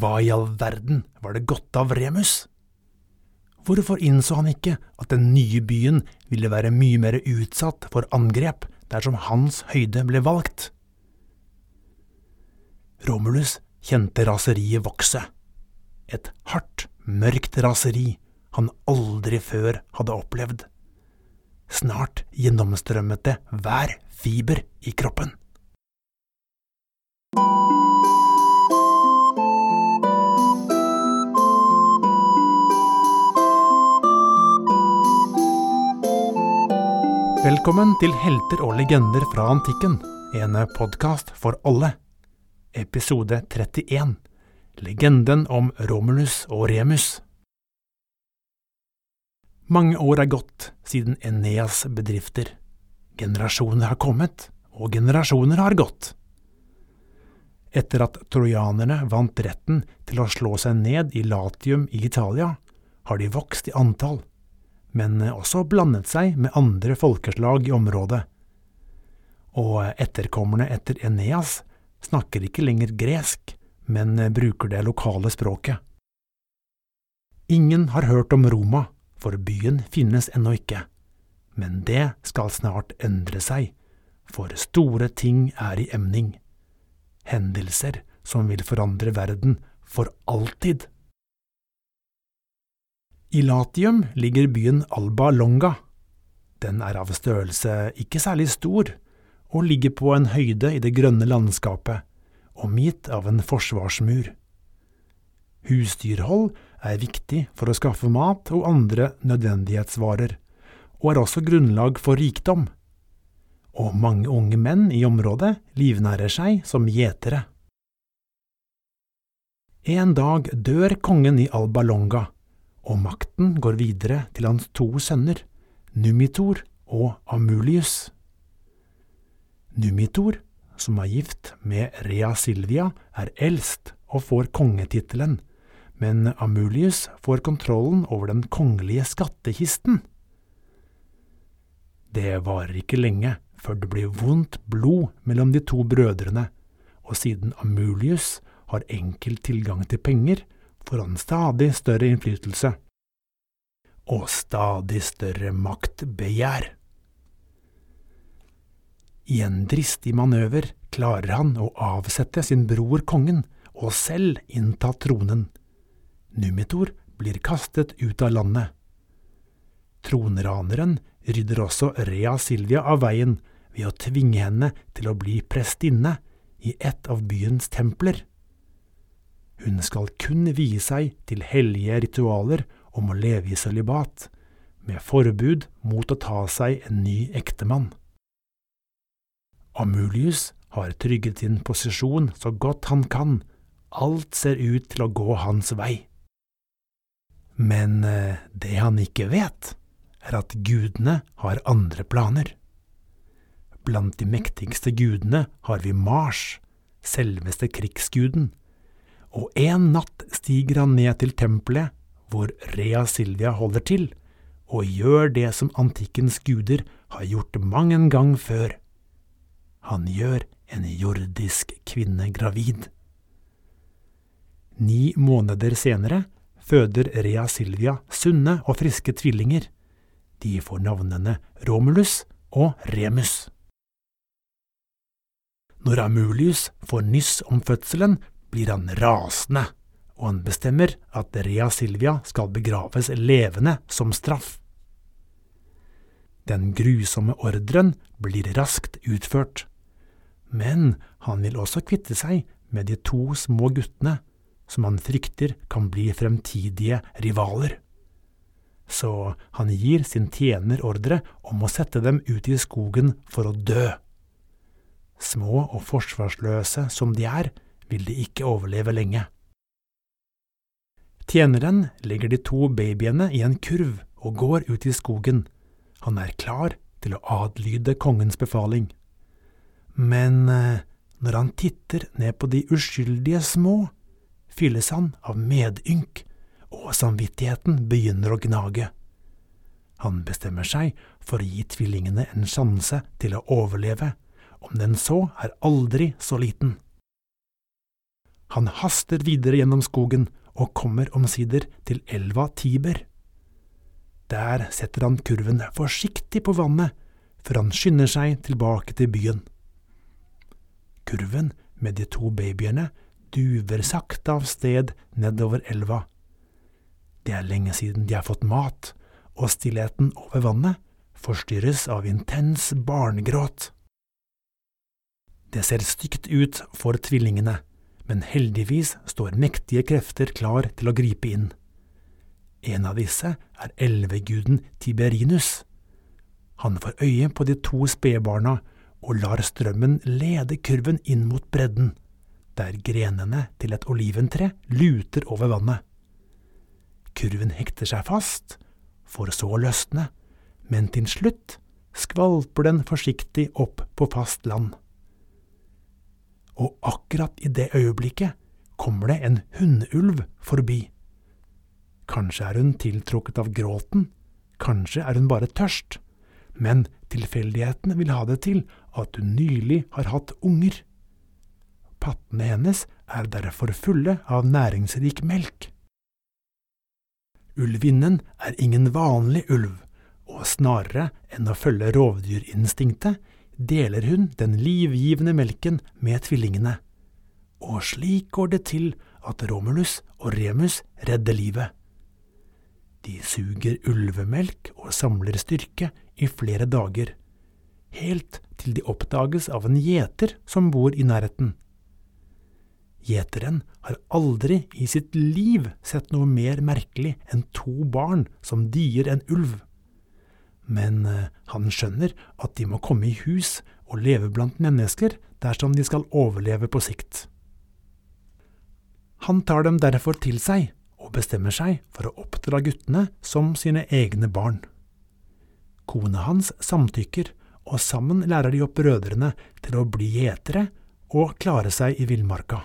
hva i all verden var det gått av Remus? Hvorfor innså han ikke at den nye byen ville være mye mer utsatt for angrep dersom hans høyde ble valgt? Romulus kjente raseriet vokse. Et hardt, mørkt raseri han aldri før hadde opplevd. Snart gjennomstrømmet det hver fiber i kroppen. Velkommen til Helter og legender fra antikken, en podkast for alle. Episode 31 Legenden om Romulus og Remus. Mange år er gått siden Eneas bedrifter. Generasjoner har kommet, og generasjoner har gått. Etter at trojanerne vant retten til å slå seg ned i Latium i Italia, har de vokst i antall men også blandet seg med andre folkeslag i området. Og etterkommerne etter Eneas snakker ikke lenger gresk, men bruker det lokale språket. Ingen har hørt om Roma, for byen finnes ennå ikke. Men det skal snart endre seg, for store ting er i emning. Hendelser som vil forandre verden for alltid. I Latium ligger byen Alba Longa. Den er av størrelse ikke særlig stor, og ligger på en høyde i det grønne landskapet, omgitt av en forsvarsmur. Husdyrhold er viktig for å skaffe mat og andre nødvendighetsvarer, og er også grunnlag for rikdom. Og mange unge menn i området livnærer seg som gjetere. En dag dør kongen i Alba Longa og makten går videre til hans to sønner, Numitor og Amulius. Numitor, som er gift med Rea Silvia, er eldst og får kongetittelen, men Amulius får kontrollen over den kongelige skattkisten. Det varer ikke lenge før det blir vondt blod mellom de to brødrene, og siden Amulius har enkel tilgang til penger, får han stadig større innflytelse og stadig større maktbegjær. I en dristig manøver klarer han å avsette sin bror kongen og selv innta tronen. Numitor blir kastet ut av landet. Tronraneren rydder også Rea Silvia av veien ved å tvinge henne til å bli prestinne i et av byens templer. Hun skal kun vie seg til hellige ritualer om å leve i sølibat, med forbud mot å ta seg en ny ektemann. Amulius har trygget sin posisjon så godt han kan, alt ser ut til å gå hans vei. Men eh, det han ikke vet, er at gudene har andre planer. Blant de mektigste gudene har vi Mars, selveste krigsguden, og en natt stiger han ned til tempelet hvor Rea Silvia holder til, og gjør det som antikkens guder har gjort mang en gang før. Han gjør en jordisk kvinne gravid. Ni måneder senere føder Rea Silvia sunne og friske tvillinger. De får navnene Romulus og Remus. Når Amulius får nyss om fødselen, blir han rasende, og han bestemmer at Rea Silvia skal begraves levende som straff. Den grusomme ordren blir raskt utført, men han vil også kvitte seg med de to små guttene som han frykter kan bli fremtidige rivaler. Så han gir sin tjener ordre om å sette dem ut i skogen for å dø. Små og forsvarsløse som de er, vil de ikke overleve lenge. Tjeneren legger de to babyene i en kurv og går ut i skogen. Han er klar til å adlyde kongens befaling. Men eh, når han titter ned på de uskyldige små, fylles han av medynk, og samvittigheten begynner å gnage. Han bestemmer seg for å gi tvillingene en sjanse til å overleve, om den så er aldri så liten. Han haster videre gjennom skogen og kommer omsider til elva Tiber. Der setter han kurven forsiktig på vannet, før han skynder seg tilbake til byen. Kurven med de to babyene duver sakte av sted nedover elva. Det er lenge siden de har fått mat, og stillheten over vannet forstyrres av intens barnegråt. Det ser stygt ut for tvillingene, men heldigvis står mektige krefter klar til å gripe inn. En av disse er elveguden Tiberinus. Han får øye på de to spedbarna og lar strømmen lede kurven inn mot bredden, der grenene til et oliventre luter over vannet. Kurven hekter seg fast, for så å løsne, men til slutt skvalper den forsiktig opp på fast land. Og akkurat i det øyeblikket kommer det en hundeulv forbi. Kanskje er hun tiltrukket av gråten, kanskje er hun bare tørst, men tilfeldighetene vil ha det til at hun nylig har hatt unger. Pattene hennes er derfor fulle av næringsrik melk. Ulvinnen er ingen vanlig ulv, og snarere enn å følge rovdyrinstinktet, deler hun den livgivende melken med tvillingene. Og slik går det til at Romulus og Remus redder livet. De suger ulvemelk og samler styrke i flere dager, helt til de oppdages av en gjeter som bor i nærheten. Gjeteren har aldri i sitt liv sett noe mer merkelig enn to barn som dier en ulv, men eh, han skjønner at de må komme i hus og leve blant mennesker dersom de skal overleve på sikt. Han tar dem derfor til seg og bestemmer seg for å oppdra guttene som sine egne barn. Kona hans samtykker, og sammen lærer de opp brødrene til å bli gjetere og klare seg i villmarka.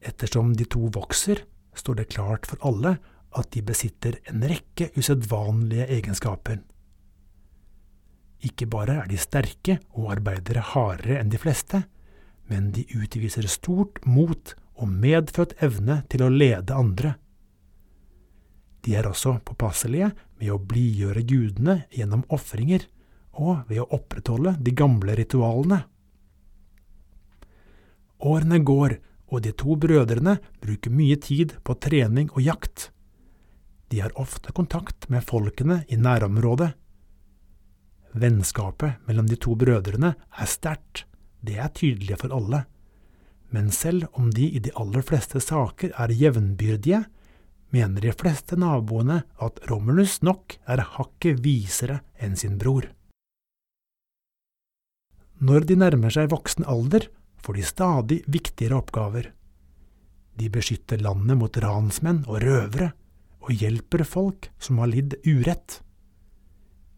Ettersom de to vokser, står det klart for alle at de besitter en rekke usedvanlige egenskaper. Ikke bare er de sterke og arbeider hardere enn de fleste, men de utviser stort mot og medfødt evne til å lede andre. De er også påpasselige med å blidgjøre gudene gjennom ofringer og ved å opprettholde de gamle ritualene. Årene går, og de to brødrene bruker mye tid på trening og jakt. De har ofte kontakt med folkene i nærområdet. Vennskapet mellom de to brødrene er sterkt, det er tydelig for alle men selv om de i de aller fleste saker er jevnbyrdige, mener de fleste naboene at Romulus nok er hakket visere enn sin bror. Når de nærmer seg voksen alder, får de stadig viktigere oppgaver. De beskytter landet mot ransmenn og røvere, og hjelper folk som har lidd urett.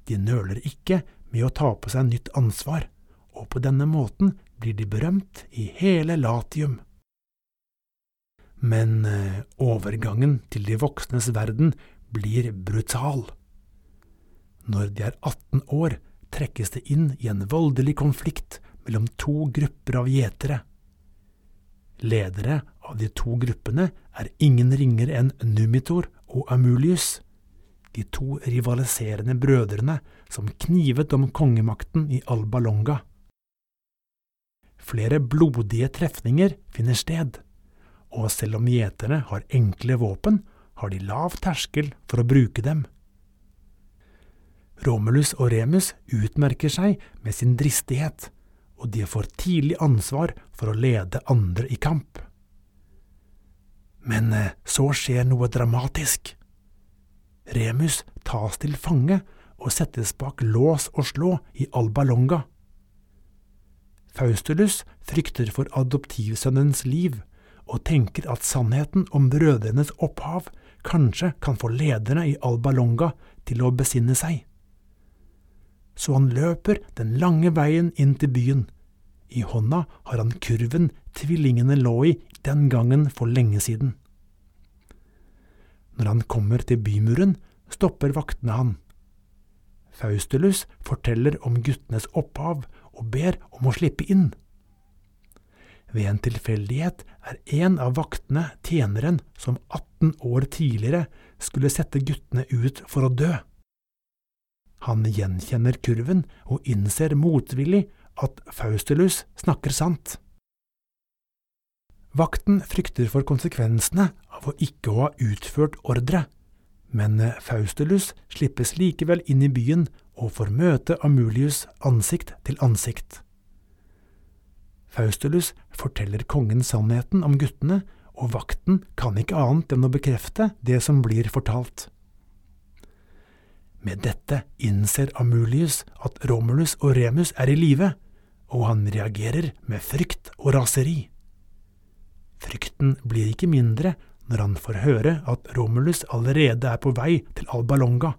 De nøler ikke med å ta på seg nytt ansvar, og på denne måten blir de berømt i hele Latium. Men eh, overgangen til de voksnes verden blir brutal. Når de er 18 år, trekkes det inn i en voldelig konflikt mellom to grupper av gjetere. Ledere av de to gruppene er ingen ringere enn Numitor og Amulius, de to rivaliserende brødrene som knivet om kongemakten i Alba Longa. Flere blodige trefninger finner sted, og selv om gjeterne har enkle våpen, har de lav terskel for å bruke dem. Romulus og Remus utmerker seg med sin dristighet, og de får tidlig ansvar for å lede andre i kamp. Men eh, så skjer noe dramatisk. Remus tas til fange og settes bak lås og slå i Alba Longa. Faustulus frykter for adoptivsønnens liv, og tenker at sannheten om brødrenes opphav kanskje kan få lederne i Alba Longa til å besinne seg. Så han løper den lange veien inn til byen. I hånda har han kurven tvillingene lå i den gangen for lenge siden. Når han kommer til bymuren, stopper vaktene han. Faustulus forteller om guttenes opphav og ber om å slippe inn. ved en tilfeldighet er en av vaktene tjeneren som 18 år tidligere skulle sette guttene ut for å dø. Han gjenkjenner kurven og innser motvillig at Faustulus snakker sant. Vakten frykter for konsekvensene av å ikke ha utført ordre, men Faustulus slippes likevel inn i byen og får møte Amulius ansikt til ansikt. Faustulus forteller kongen sannheten om guttene, og vakten kan ikke annet enn å bekrefte det som blir fortalt. Med dette innser Amulius at Romulus og Remus er i live, og han reagerer med frykt og raseri. Frykten blir ikke mindre når han får høre at Romulus allerede er på vei til Albalonga,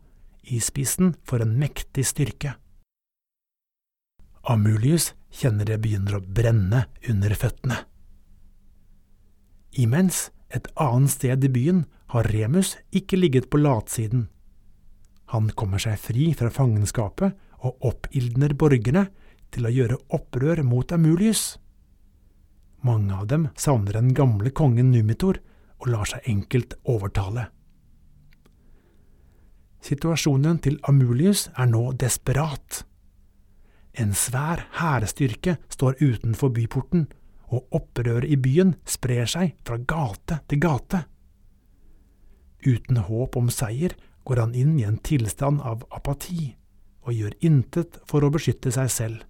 i spissen for en mektig styrke. Amulius kjenner det begynner å brenne under føttene. Imens, et annet sted i byen, har Remus ikke ligget på latsiden. Han kommer seg fri fra fangenskapet og oppildner borgerne til å gjøre opprør mot Amulius. Mange av dem savner den gamle kongen Numitor og lar seg enkelt overtale. Situasjonen til Amulius er nå desperat. En svær hærstyrke står utenfor byporten, og opprøret i byen sprer seg fra gate til gate. Uten håp om seier går han inn i en tilstand av apati, og gjør intet for å beskytte seg selv.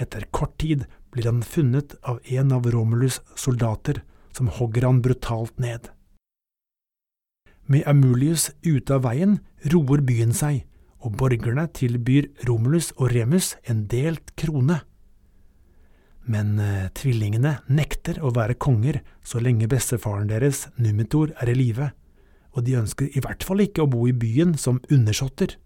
Etter kort tid blir han funnet av en av Romulus' soldater, som hogger han brutalt ned. Med Amulius ute av veien roer byen seg, og borgerne tilbyr Romulus og Remus en delt krone. Men eh, tvillingene nekter å være konger så lenge bestefaren deres, Numitor, er i live, og de ønsker i hvert fall ikke å bo i byen som undersåtter.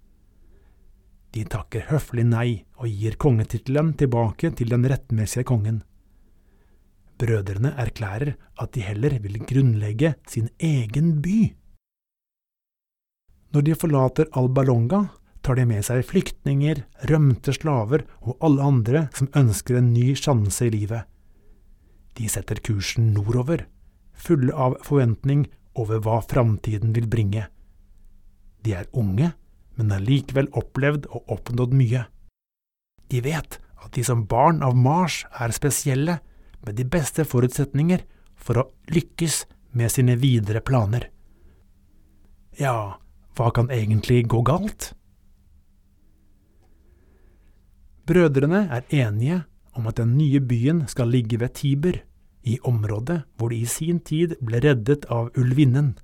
De takker høflig nei og gir kongetittelen tilbake til den rettmessige kongen. Brødrene erklærer at de heller vil grunnlegge sin egen by. Når de forlater Alba Longa, tar de med seg flyktninger, rømte slaver og alle andre som ønsker en ny sjanse i livet. De setter kursen nordover, fulle av forventning over hva framtiden vil bringe. De er unge, men har likevel opplevd og oppnådd mye. De vet at de som barn av Mars er spesielle, med de beste forutsetninger for å lykkes med sine videre planer. Ja, hva kan egentlig gå galt? Brødrene er enige om at den nye byen skal ligge ved Tiber, i området hvor de i sin tid ble reddet av ulvinnen.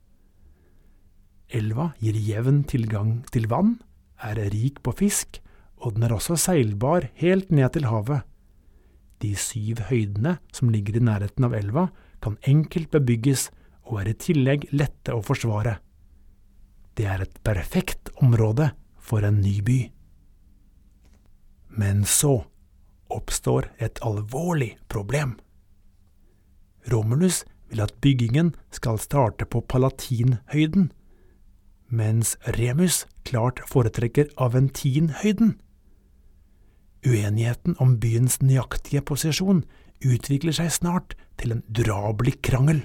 Elva gir jevn tilgang til vann, er rik på fisk, og den er også seilbar helt ned til havet. De syv høydene som ligger i nærheten av elva, kan enkelt bebygges og er i tillegg lette å forsvare. Det er et perfekt område for en ny by. Men så oppstår et alvorlig problem. Romulus vil at byggingen skal starte på Palatinhøyden, mens Remus klart foretrekker Aventinhøyden. Uenigheten om byens nøyaktige posisjon utvikler seg snart til en drabelig krangel.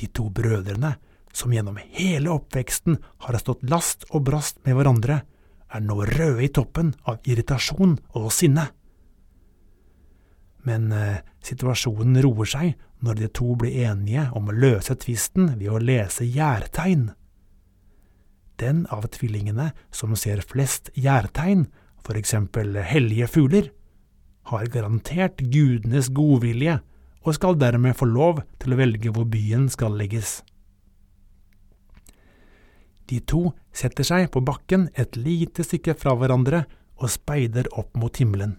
De to brødrene, som gjennom hele oppveksten har stått last og brast med hverandre, er nå røde i toppen av irritasjon og sinne. Men eh, situasjonen roer seg når de to blir enige om å løse tvisten ved å lese gjærtegn. Den av tvillingene som ser flest gjærtegn, for eksempel hellige fugler, har garantert gudenes godvilje og skal dermed få lov til å velge hvor byen skal legges. De to setter seg på bakken et lite stykke fra hverandre og speider opp mot himmelen.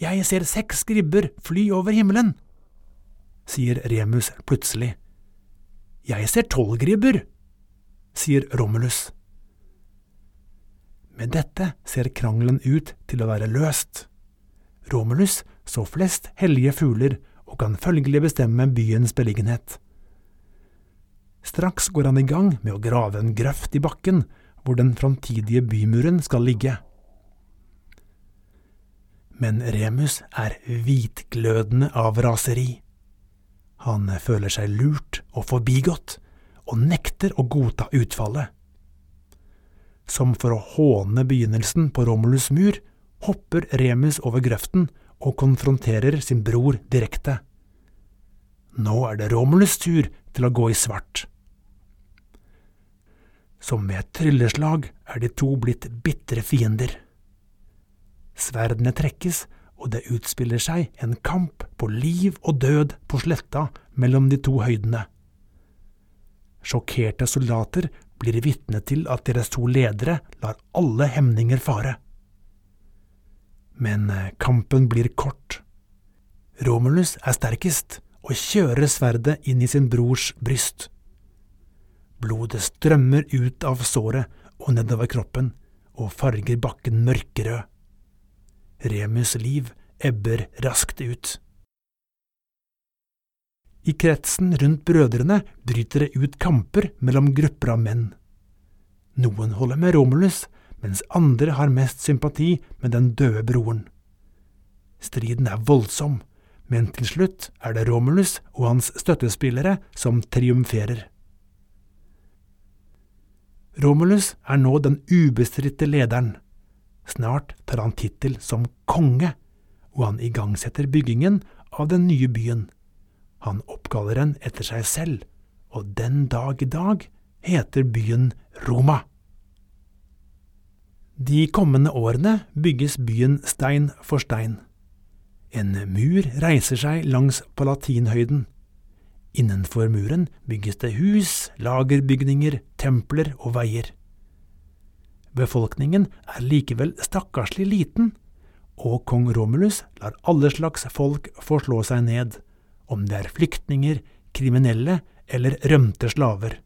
Jeg ser seks skribber fly over himmelen, sier Remus plutselig. Jeg ser tolv gribber, sier Romulus. Med dette ser krangelen ut til å være løst. Romulus så flest hellige fugler og kan følgelig bestemme byens beliggenhet. Straks går han i gang med å grave en grøft i bakken, hvor den framtidige bymuren skal ligge. Men Remus er hvitglødende av raseri. Han føler seg lurt og forbigått, og nekter å godta utfallet. Som for å håne begynnelsen på Romulus mur, hopper Remus over grøften og konfronterer sin bror direkte. Nå er det Romulus tur til å gå i svart. Som med et trylleslag er de to blitt bitre fiender. Sverdene trekkes, og det utspiller seg en kamp på liv og død på sletta mellom de to høydene. Sjokkerte soldater blir vitne til at deres to ledere lar alle hemninger fare. Men eh, kampen blir kort. Romulus er sterkest og kjører sverdet inn i sin brors bryst. Blodet strømmer ut av såret og nedover kroppen og farger bakken mørkerød. Remus liv ebber raskt ut. I kretsen rundt brødrene bryter det ut kamper mellom grupper av menn. Noen holder med Romulus, mens andre har mest sympati med den døde broren. Striden er voldsom, men til slutt er det Romulus og hans støttespillere som triumferer. Romulus er nå den ubestridte lederen. Snart tar han tittel som konge, og han igangsetter byggingen av den nye byen. Han oppkaller den etter seg selv, og den dag i dag heter byen Roma. De kommende årene bygges byen stein for stein. En mur reiser seg langs Palatinhøyden. Innenfor muren bygges det hus, lagerbygninger, templer og veier. Befolkningen er likevel stakkarslig liten, og kong Romulus lar alle slags folk få slå seg ned om det er flyktninger, kriminelle eller rømte slaver.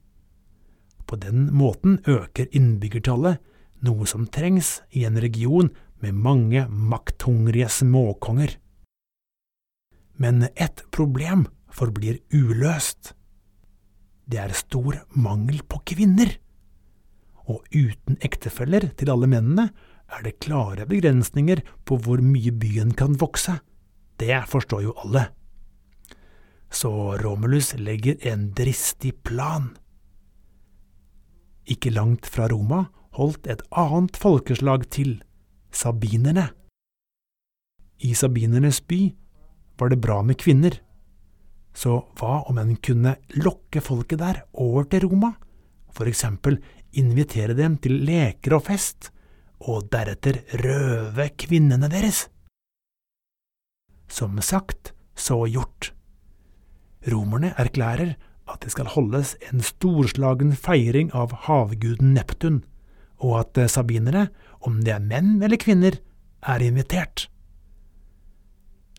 På den måten øker innbyggertallet, noe som trengs i en region med mange makthungrige småkonger. Men ett problem forblir uløst. Det er stor mangel på kvinner. Og uten ektefeller til alle mennene er det klare begrensninger på hvor mye byen kan vokse. Det forstår jo alle så Romulus legger en dristig plan. Ikke langt fra Roma holdt et annet folkeslag til, sabinerne. I sabinernes by var det bra med kvinner, så hva om en kunne lokke folket der over til Roma, for eksempel invitere dem til leker og fest, og deretter røve kvinnene deres? Som sagt, så gjort. Romerne erklærer at det skal holdes en storslagen feiring av havguden Neptun, og at sabinere, om det er menn eller kvinner, er invitert.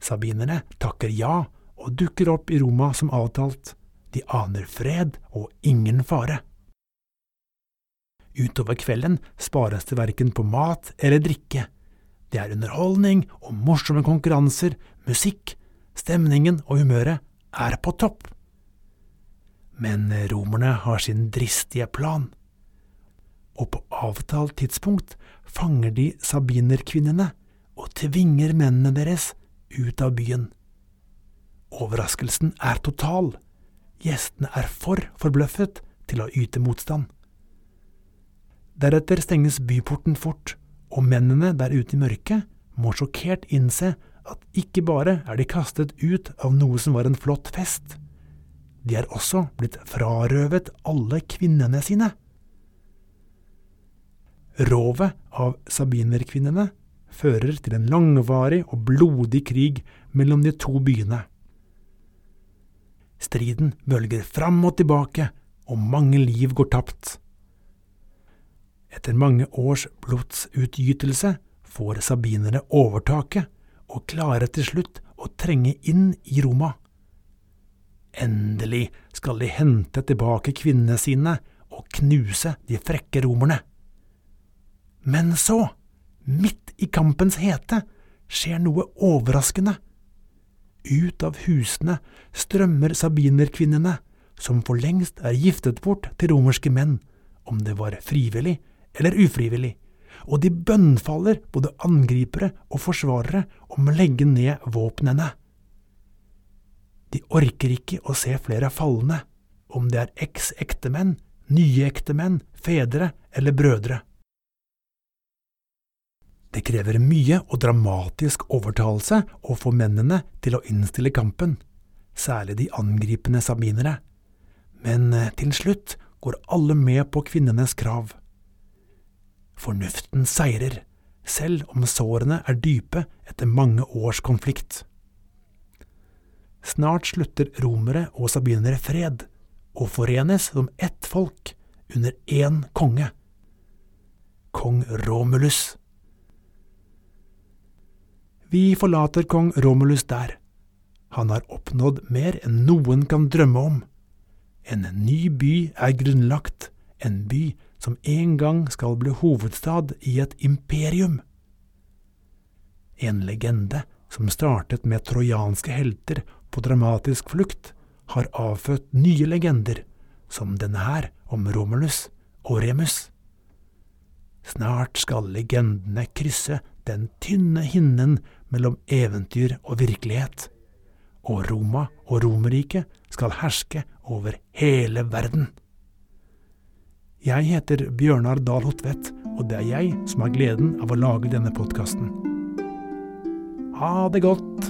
Sabinerne takker ja og dukker opp i Roma som avtalt. De aner fred og ingen fare. Utover kvelden spares det verken på mat eller drikke. Det er underholdning og morsomme konkurranser, musikk, stemningen og humøret er på topp. Men romerne har sin dristige plan, og på avtalt tidspunkt fanger de sabinerkvinnene og tvinger mennene deres ut av byen. Overraskelsen er total, gjestene er for forbløffet til å yte motstand. Deretter stenges byporten fort, og mennene der ute i mørket må sjokkert innse at ikke bare er de kastet ut av noe som var en flott fest, de er også blitt frarøvet alle kvinnene sine. Rovet av sabinerkvinnene fører til en langvarig og blodig krig mellom de to byene. Striden bølger fram og tilbake, og mange liv går tapt. Etter mange års blodsutgytelse får sabinerne overtaket og klarer til slutt å trenge inn i Roma. Endelig skal de hente tilbake kvinnene sine og knuse de frekke romerne. Men så, midt i kampens hete, skjer noe overraskende. Ut av husene strømmer sabinerkvinnene, som for lengst er giftet bort til romerske menn, om det var frivillig eller ufrivillig, og de bønnfaller både angripere og forsvarere om å legge ned våpnene. De orker ikke å se flere falne, om det er eks-ektemenn, nye ektemenn, fedre eller brødre. Det krever mye og dramatisk overtalelse å få mennene til å innstille kampen, særlig de angripende sabinere, men eh, til slutt går alle med på kvinnenes krav. Fornuften seirer, selv om sårene er dype etter mange års konflikt. Snart slutter romere og sabinere fred, og forenes som ett folk under én konge. Kong Romulus. Vi forlater kong Romulus der. Han har oppnådd mer enn noen kan drømme om. En ny by er grunnlagt, en by som en gang skal bli hovedstad i et imperium. En legende som startet med trojanske helter på dramatisk flukt, har avfødt nye legender, som denne her om Romulus og Remus. Snart skal legendene krysse den tynne hinnen mellom eventyr og virkelighet og Roma og Romerriket skal herske over hele verden. Jeg heter Bjørnar Dahl Hotvedt, og det er jeg som har gleden av å lage denne podkasten. Ha det godt!